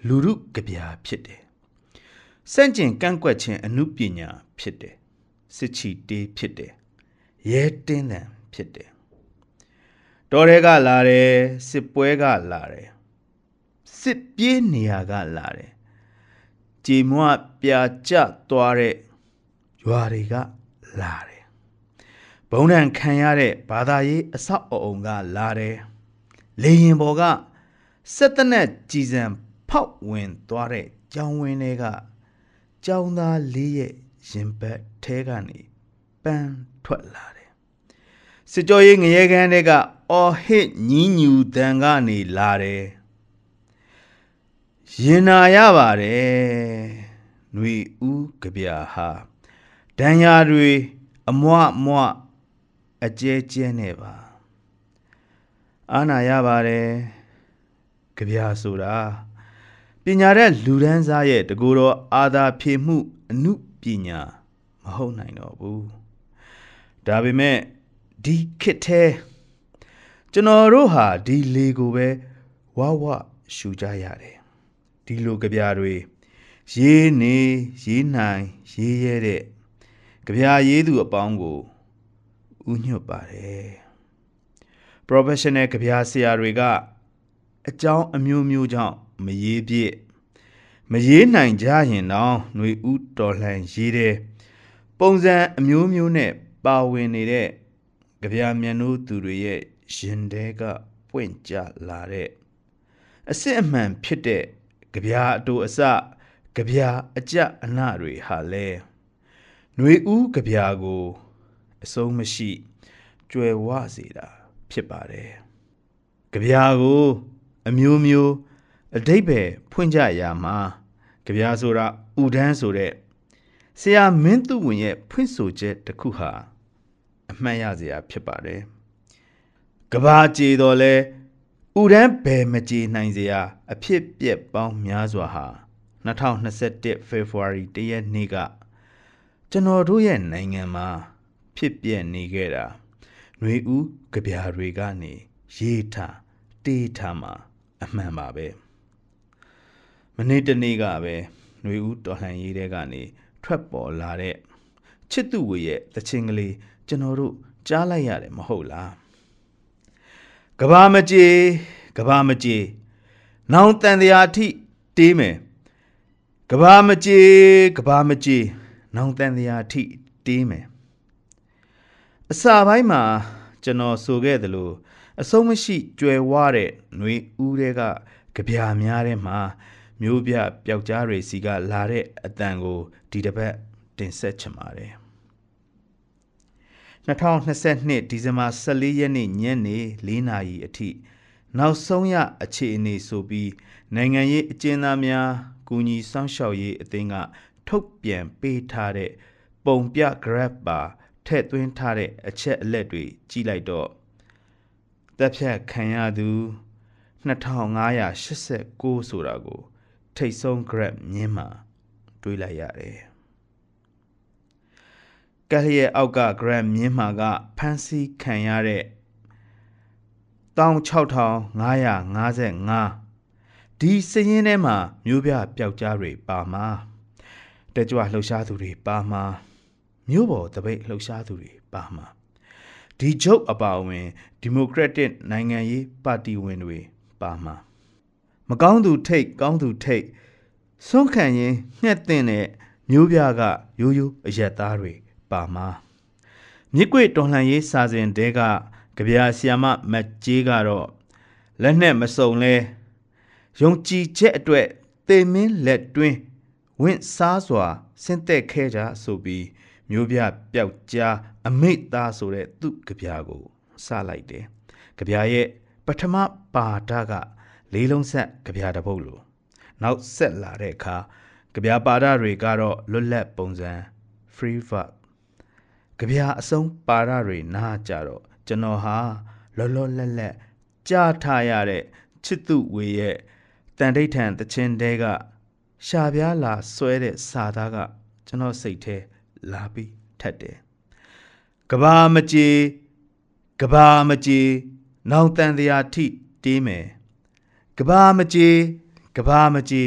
လူရုကြပြဖြစ်တယ်စန့်ကျင်ကန့်ကွက်ခြင်းအမှုပညာဖြစ်တယ်စစ်ချီတေးဖြစ်တယ်ရဲတင်းတန်ဖြစ်တယ်တော်ရဲကလာတယ်စစ်ပွဲကလာတယ်စစ်ပြေးနေရကလာတယ်ကြေမွပြာကျသွားတဲ့ရွာတွေကလာတယ် ဘုံဒဏ်ခံရတဲ့ဘာသာရေးအဆောက်အအုံကလာတယ်လေရင်ပေါ်ကစက်တနက်ကြည်စံဖောက်ဝင်သွားတဲ့ကျောင်းဝင်းတွေကကျောင်းသားလေးရဲ့ရင်ဘတ်ထဲကနေပန်းထွက်လာတယ်စစ်ကြောရေးငရဲကန်းတွေကအော်ဟစ်ညီးညူတန်ကနေလာတယ်ရင်နာရပါတယ်ຫນွေဦးကြပြဟာဒဏ်ရာတွေအမွမွ အကျဲကျဲနဲ့ပါအာနာရပါတယ်ကြပြဆိုတာပညာတဲ့လူဒန်းစားရဲ့တကူတော်အာသာဖြေမှုအနုပညာမဟုတ်နိုင်တော့ဘူးဒါပေမဲ့ဒီခစ်သေးကျွန်တော်တို့ဟာဒီလေကိုပဲဝဝရှူကြရတယ်ဒီလိုကြပြတွေရေးနေရေးနိုင်ရေးရဲတဲ့ကြပြာရေးသူအပေါင်းကို ဥညွတ်ပါတယ် professional ကြပြာဆရာတွေကအကြောင်းအမျိုးမျိုးကြောင့်မရေးပြည့်မရေးနိုင်ကြရင်တော့ຫນွေဥတော်လှန်ရေးတဲ့ပုံစံအမျိုးမျိုးနဲ့ပါဝင်နေတဲ့ကြပြာမျက်နှိုးသူတွေရဲ့ရင်တဲကပွင့်ကြလာတဲ့အစစ်အမှန်ဖြစ်တဲ့ကြပြာအတူအစကြပြာအကြအနတွေဟာလဲຫນွေဥကြပြာကို အဆုံးမရှိကြွယ်ဝစေတာဖြစ်ပါတယ်ကြပြာကိုအမျိုးမျိုးအတိတ်ပဲဖွင့်ကြရာမှာကြပြာဆိုတာဥဒန်းဆိုတဲ့ဆရာမင်းသူဝင်ရဲ့ဖွင့်ဆိုချက်တစ်ခုဟာအမှတ်ရစရာဖြစ်ပါတယ်ကဘာကြေတော်လဲဥဒန်းဘယ်မကြေနိုင်စရာအဖြစ်ပြက်ပေါင်းများစွာဟာ2021 February တရက်နေ့ကကျွန်တော်တို့ရဲ့နိုင်ငံမှာ ဖြစ်ပြက်နေခဲ့တာနှွေဦးကြပြာတွေကနေရေးထတေးထမှာအမှန်ပါပဲမနေ့တနေ့ကပဲနှွေဦးတော်လှန်ရေးတဲကနေထွက်ပေါ်လာတဲ့ချစ်သူဝေရဲ့တခြင်းကလေးကျွန်တော်တို့ကြားလိုက်ရတယ်မဟုတ်လားကဘာမကြေကဘာမကြေနောင်တန်တရားထိတေးမယ်ကဘာမကြေကဘာမကြေနောင်တန်တရားထိတေးမယ် အစာပိုင်းမှာကျွန်တော်ဆိုခဲ့သလိုအဆုံးမရှိကြွယ်ဝတဲ့ຫນွေဦးတွေကကြပြာများထဲမှာမျိုးပြပျောက်ကြားတွေစီကလာတဲ့အတန်ကိုဒီတစ်ပတ်တင်ဆက်ချင်ပါတယ်2022ဒီဇင်ဘာ14ရက်နေ့ညနေ4နာရီအထိနောက်ဆုံးရအခြေအနေဆိုပြီးနိုင်ငံရေးအကျဉ်းသားများကူညီစောင့်ရှောက်ရေးအသင်းကထုတ်ပြန်ပေးထားတဲ့ပုံပြ graph ပါ ထည့်သွင်းထားတဲ့အချက်အလက်တွေကြည့်လိုက်တော့တပ်ဖြတ်ခံရသူ2589ဆိုတာကို ထိတ်ဆုံး graph မြင်းမှာတွေးလိုက်ရတယ်ကလျက်အောက်က graph မြင်းမှာကဖမ်းဆီးခံရတဲ့16555ဒီစည်ရင်းထဲမှာမျိုးပြပျောက်ကြားတွေပါမှာတကြွလှုပ်ရှားသူတွေပါမှာ မျိုးပေါ်တပိတ်လှုပ်ရှားသူတွေပါမှာဒီဂျုတ်အပါအဝင်ဒီမိုကရက်တစ်နိုင်ငံရေးပါတီဝင်တွေပါမှာမကောင်းသူထိတ်ကောင်းသူထိတ်ဆွန့်ခံရင်ငှက်တင်တဲ့မျိုးပြကရိုးရိုးအရက်သားတွေပါမှာမြစ်ကွေတော်လှန်ရေးစာစဉ်တဲကကြပြာဆီယမမတ်ကြီးကတော့လက်နဲ့မစုံလဲယုံကြည်ချက်အတွက်တေမင်းလက်တွင်းဝင့်စားစွာဆင်းသက်ခဲ့ကြဆိုပြီး မျိုးပြပျောက်ကြားအမိတ်သားဆိုတဲ့သူ့ကြပြာကိုစလိုက်တယ်ကြပြာရဲ့ပထမပါဒကလေးလုံးဆက်ကြပြာတစ်ပုဒ်လိုနောက်ဆက်လာတဲ့အခါကြပြာပါဒတွေကတော့လွတ်လပ်ပုံစံ free verb ကြပြာအစုံပါဒတွေနားကြတော့ကျွန်တော်ဟာလောလောလတ်လတ်ကြားထားရတဲ့ချစ်သူဝေရဲ့တန်တိဋ္ဌံတခြင်းတဲကရှာပြားလာဆွဲတဲ့စာသားကကျွန်တော်စိတ်ထဲ လာပြီးထက်တယ်ကဘာမကြေကဘာမကြေနောင်တန်တရားထိတေးမယ်ကဘာမကြေကဘာမကြေ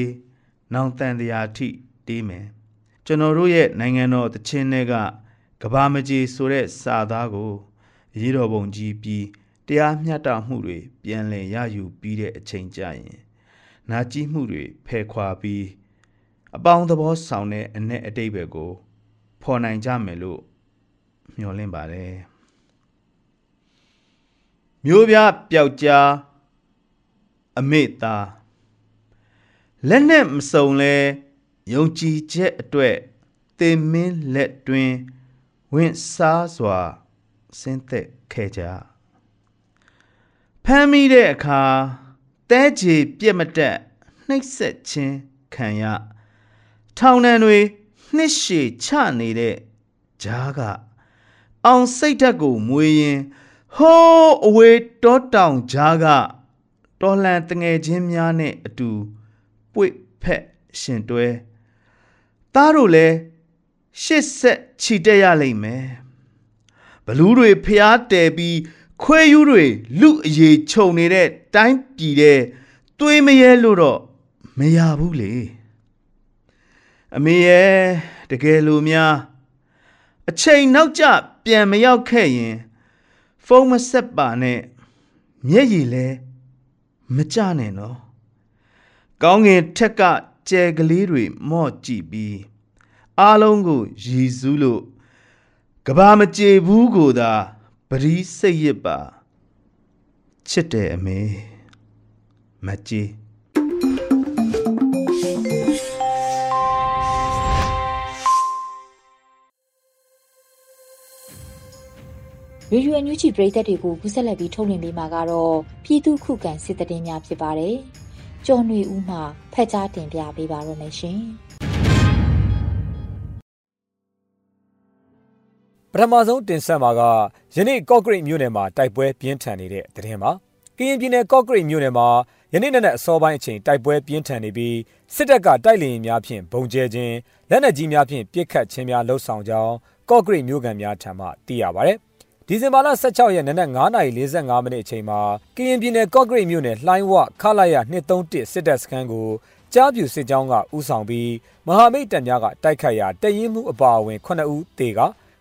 နောင်တန်တရားထိတေးမယ်ကျွန်တော်တို့ရဲ့နိုင်ငံတော်တခြင်းတွေကကဘာမကြေဆိုတဲ့စာသားကိုရေးတော်ပုံကြီးပြီးတရားမျှတမှုတွေပြန်လည်ရယူပြီးတဲ့အချိန်ကြရင်နာကြည့်မှုတွေဖယ်ခွာပြီးအပေါင်းသဘောဆောင်တဲ့အ내အတိတ်ပဲကို ဖော်နိုင်ကြမယ်လို့မျှော်လင့်ပါတယ်မျိုးပြပျောက်ကြားအမေသားလက်နဲ့မစုံလဲယုံကြည်ချက်အတွက်သင်မင်းလက်တွင်ဝင့်စားစွာဆင်းသက်ခဲ့ကြဖမ်းမိတဲ့အခါတဲချေပြက်မတက်နှိပ်စက်ခြင်းခံရထောင်နှံတွေ နှစ်ရှည်ချနေတဲ့ဂျားကအောင်စိတ်ဓာတ်ကိုမွေးရင်ဟိုးအဝေးတောတောင်ဂျားကတော်လှန်တငယ်ချင်းများနဲ့အတူပွေဖက်ရှင်တွဲသားတို့လည်းရှစ်ဆက်ခြိတက်ရလိမ့်မယ်ဘလူးတွေဖျားတယ်ပြီးခွေးယူတွေလူအရေးခြုံနေတဲ့တိုင်းပြည်တဲ့တွေးမရဲလို့တော့မရဘူးလေ အမေရဲ့တကယ်လို့များအချိန်နောက်ကျပြန်မရောက်ခဲ့ရင်ဖုန်းမဆက်ပါနဲ့မျက်ရည်လဲမကြနဲ့နော်ကောင်းငင်ထက်ကကြဲကလေးတွေမော့ကြည့်ပြီးအားလုံးကိုရည်စူးလို့ကဘာမကြေဘူးကိုသာပရိစိတ်ရစ်ပါချစ်တယ်အမေမကြေး ရေဒီယိုအန်ယူဂျီပရိသတ်တွေကိုကူးဆက်လက်ပြီးထုတ်လွှင့်ပေးမှာကတော့ပြည်သူခုခံစစ်တည်င်းများဖြစ်ပါတယ်။ကျော်နေဦးမှဖက်ကြားတင်ပြပေးပါရမရှင်။ပထမဆုံးတင်ဆက်မှာကယနေ့ကော့ဂရိတ်မြို့နယ်မှာတိုက်ပွဲပြင်းထန်နေတဲ့သတင်းပါကရင်ပြည်နယ်ကော့ဂရိတ်မြို့နယ်မှာယနေ့နေ့နဲ့အစောပိုင်းအချိန်တိုက်ပွဲပြင်းထန်နေပြီးစစ်တပ်ကတိုက်လေယာဉ်များဖြင့်ဘုံကျဲခြင်းလက်နက်ကြီးများဖြင့်ပစ်ခတ်ခြင်းများလှုပ်ဆောင်ကြောင်းကော့ဂရိတ်မြို့ကန်များထံမှသိရပါဗျ။ ဒီဇင်ဘာလ16ရက်နေ့နက်9:45မိနစ်အချိန်မှာကရင်ပြည်နယ်ကော့ဂရိတ်မြို့နယ်လှိုင်းဝခလာရ231စစ်တပ်စခန်းကိုကြားပြူစစ်ကြောင်းကဥဆောင်ပြီးမဟာမိတ်တပ်များကတိုက်ခိုက်ရာတရင်မှုအပါအဝင်9ဦးတေက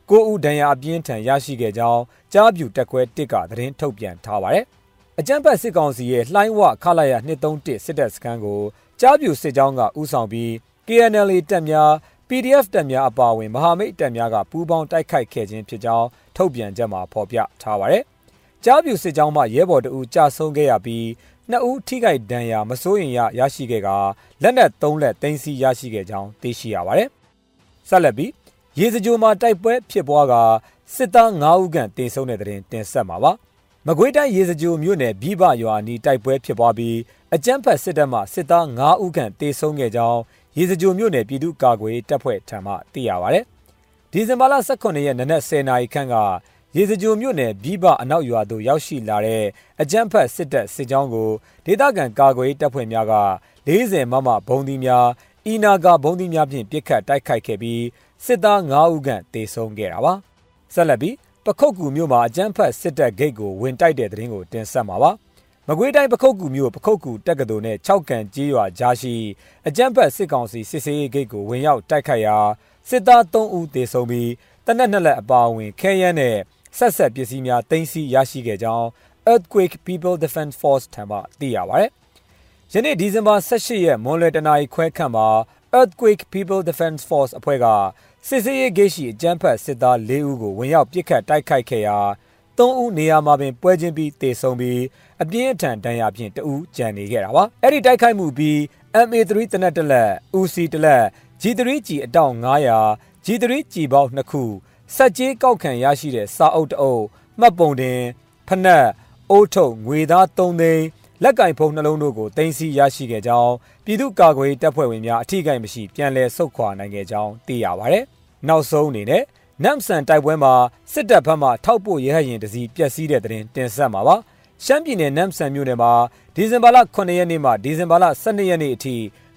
9ဦးဒဏ်ရာအပြင်းထန်ရရှိခဲ့ကြောင်းကြားပြူတက်ခွဲတစ်ကသတင်းထုတ်ပြန်ထားပါတယ်။အကြမ်းဖက်စစ်ကောင်စီရဲ့လှိုင်းဝခလာရ231စစ်တပ်စခန်းကိုကြားပြူစစ်ကြောင်းကဥဆောင်ပြီး KNL တပ်များ PDF တပ်များအပါအဝင်မဟာမိတ်တပ်များကပူးပေါင်းတိုက်ခိုက်ခဲ့ခြင်းဖြစ်ကြောင်းထုတ်ပြန်ချက်မှာဖော်ပြထားပါတယ်။ကြားပြူစစ်ကြောင်းမှရဲဘော်တအူကြာဆုံးခဲ့ရပြီးနှစ်ဦးထိခိုက်ဒဏ်ရာမစိုးရင်ရရရှိခဲ့ကလက်နက်၃လက်သိမ်းဆည်းရရှိခဲ့ကြောင်းသိရှိရပါတယ်။ဆက်လက်ပြီးရေစကြိုမှာတိုက်ပွဲဖြစ်ပွားကစစ်သား9ဦးခန့်တင်ဆုံးတဲ့တဲ့တင်ဆက်မှာပါ။မကွေးတိုင်းရေစကြိုမြို့နယ်ပြီးပရွာနီတိုက်ပွဲဖြစ်ပွားပြီးအကြမ်းဖက်စစ်တပ်မှစစ်သား9ဦးခန့်တေဆုံးခဲ့ကြောင်း ရေစကြိုမြို့နယ်ပြည်သူ့ကာကွယ်တပ်ဖွဲ့ထံမှသိရပါဗျ။ဒီဇင်ဘာလ18ရက်နေ့နက်10နာရီခန့်ကရေစကြိုမြို့နယ်ပြီးပအနောက်ရွာသို့ရောက်ရှိလာတဲ့အကြမ်းဖက်စစ်တပ်စစ်ကြောင်းကိုဒေသခံကာကွယ်တပ်ဖွဲ့များက40မမဘုံသီးများအီနာဂါဘုံသီးများဖြင့်ပစ်ခတ်တိုက်ခိုက်ခဲ့ပြီးစစ်သား9ဦးခန့်တေဆုံးခဲ့တာပါ။ဆက်လက်ပြီးပခုတ်ကူမြို့မှာအကြမ်းဖက်စစ်တပ်ဂိတ်ကိုဝင်တိုက်တဲ့တဲ့ရင်ကိုတင်ဆက်မှာပါ။ မကွေးတိုင်းပခုတ်ကူမြို့ပခုတ်ကူတက္ကသိုလ်နဲ့6ကန်ကြီးရွာကြားရှိအကြမ်းဖက်စစ်ကောင်စီစစ်ဆေးရေးဂိတ်ကိုဝင်ရောက်တိုက်ခိုက်ရာစစ်သား3ဦးသေဆုံးပြီးတနက်နှစ်လက်အပါအဝင်ခဲယမ်းနဲ့ဆက်ဆက်ပစ္စည်းများတင်စီရရှိခဲ့ကြောင်း Earthquake People Defense Force ထံမှသိရပါဗျ။ယနေ့ဒီဇင်ဘာ18ရက်မွန်လွယ်တနာရီခွဲခန့်မှာ Earthquake People Defense Force အဖွဲ့ကစစ်စေးရေးဂိတ်ရှိအကြမ်းဖက်စစ်သား၄ဦးကိုဝင်ရောက်ပစ်ခတ်တိုက်ခိုက်ခဲ့ရာ ၃ဦးနေရာမှာပင်ပွဲချင်းပြီးတေဆုံးပြီးအပြင်းအထန်ဒဏ်ရာဖြင့်တဦးကြံနေခဲ့တာပါ။အဲ့ဒီတိုက်ခိုက်မှုပြီး MA3 တနက်တလက် UC တလက် G3G အတောင်900 G3G ပေါက်2ခုစက်ကြီးကောက်ခံရရှိတဲ့စာအုပ်တအုပ်မှတ်ပုံတင်ဖနက်အိုးထုတ်ငွေသား3သိန်းလက်ကင်ဖုံးနှလုံးတို့ကိုတင်စီရရှိခဲ့ကြောင်းပြည်သူ့ကာကွယ်တပ်ဖွဲ့ဝင်များအထူးကိမရှိပြန်လည်ဆုတ်ခွာနိုင်ခဲ့ကြောင်းသိရပါဗျ။နောက်ဆုံးအနေနဲ့ နမ်ဆန်တိုက်ပွဲမှာစစ်တပ်ဘက်မှထောက်ပို့ရဟရင်တစီပျက်စီးတဲ့တဲ့တင်တင်ဆက်မှာပါ။ရှမ်းပြည်နယ်နမ်ဆန်မြို့နယ်မှာဒီဇင်ဘာလ9ရက်နေ့မှဒီဇင်ဘာလ12ရက်နေ့အထိ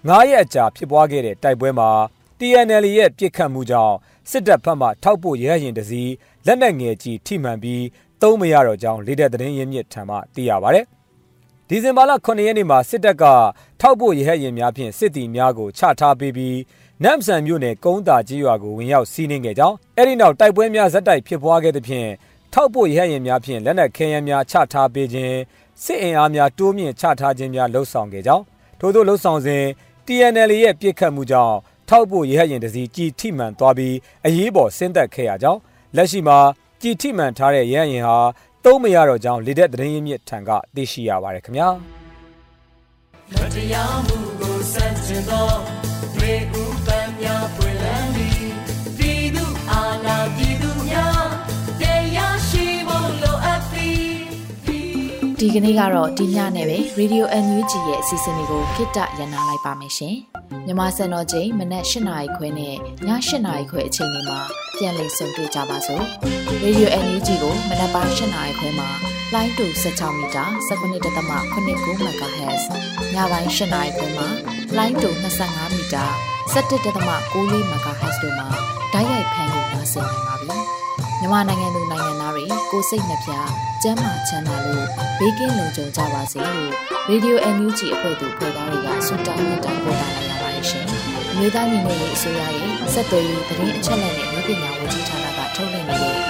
9ရက်အကြာဖြစ်ပွားခဲ့တဲ့တိုက်ပွဲမှာ TNL ရဲ့ပြစ်ခတ်မှုကြောင့်စစ်တပ်ဘက်မှထောက်ပို့ရဟရင်တစီလက်နက်ငယ်ကြီးထိမှန်ပြီးသုံးမရတော့ကြောင်းလေတဲ့သတင်းရင်းမြစ်ထံမှသိရပါဗျ။ဒီဇင်ဘာလ9ရက်နေ့မှာစစ်တပ်ကထောက်ပို့ရဟရင်များဖြင့်စစ်တီများကိုချထားပေးပြီး နမ်ဆန်မြို့နယ်ကုန်းတာကြီးရွာကိုဝင်ရောက်စီးနင်းခဲ့ကြောင်းအဲ့ဒီနောက်တိုက်ပွဲများဇက်တိုက်ဖြစ်ပွားခဲ့သဖြင့်ထောက်ပို့ရဟရင်များဖြင့်လက်နက်ခဲယမ်းများချထားပေးခြင်းစစ်အင်အားများတိုးမြင့်ချထားခြင်းများလှုံ့ဆော်ခဲ့ကြောင်းထို့သောလှုံ့ဆော်စဉ် TNL ရဲ့ပြစ်ခတ်မှုကြောင့်ထောက်ပို့ရဟရင်တစီကြည်ထိမှန်သွားပြီးအရေးပေါ်ဆင်းသက်ခဲ့ရကြောင်းလက်ရှိမှာကြည်ထိမှန်ထားတဲ့ရဟရင်ဟာသုံးမရတော့ကြောင်းလေတဲ့သတင်းရင်းမြစ်ထံကသိရှိရပါတယ်ခင်ဗျာမတရားမှုကိုစန့်ကျင်သော ရေဦးပန်းများပွင့်လန်းသည်ပြည်သူအာဏာပြည်သူများတရားရှိဖို့လိုအပ်သည်ဒီကနေ့ကတော့ဒီညနဲ့ပဲ Radio NUG ရဲ့အစီအစဉ်လေးကိုခਿੱတရနာလိုက်ပါမယ်ရှင်။မြမစံတော်ချိန်မနက်၈နာရီခွဲနဲ့ည၈နာရီခွဲအချိန်တွေမှာပြန်လည်ဆုံတွေ့ကြပါစို့။ Radio NUG ကိုမနက်ပိုင်း၈နာရီခွဲမှာလိုင်းတူ16မီတာ19.89 MHz ညပိုင်း၈နာရီခွဲမှာ လိုင်းတူ25မီတာ17.6 MHz တို့မှာဓာတ်ရိုက်ဖမ်းလို့နိုင်စေနိုင်ပါပြီ။မြန်မာနိုင်ငံသူနိုင်ငံသားတွေကိုစိတ်နှပြကျန်းမာချမ်းသာလို့ဘေးကင်းလုံခြုံကြပါစေလို့ Radio NUG အဖွဲ့သူဖွဲ့သားတွေကဆုတောင်းမြတ်တာပို့တာလိုက်ရပါတယ်ရှင်။မျိုးသားညီညွတ်ရေးအစိုးရရဲ့စက်သွေးရေးသတင်းအချက်အလက်နဲ့လူပညာဝန်ကြီးဌာနကထုတ်လွှင့်နေတဲ့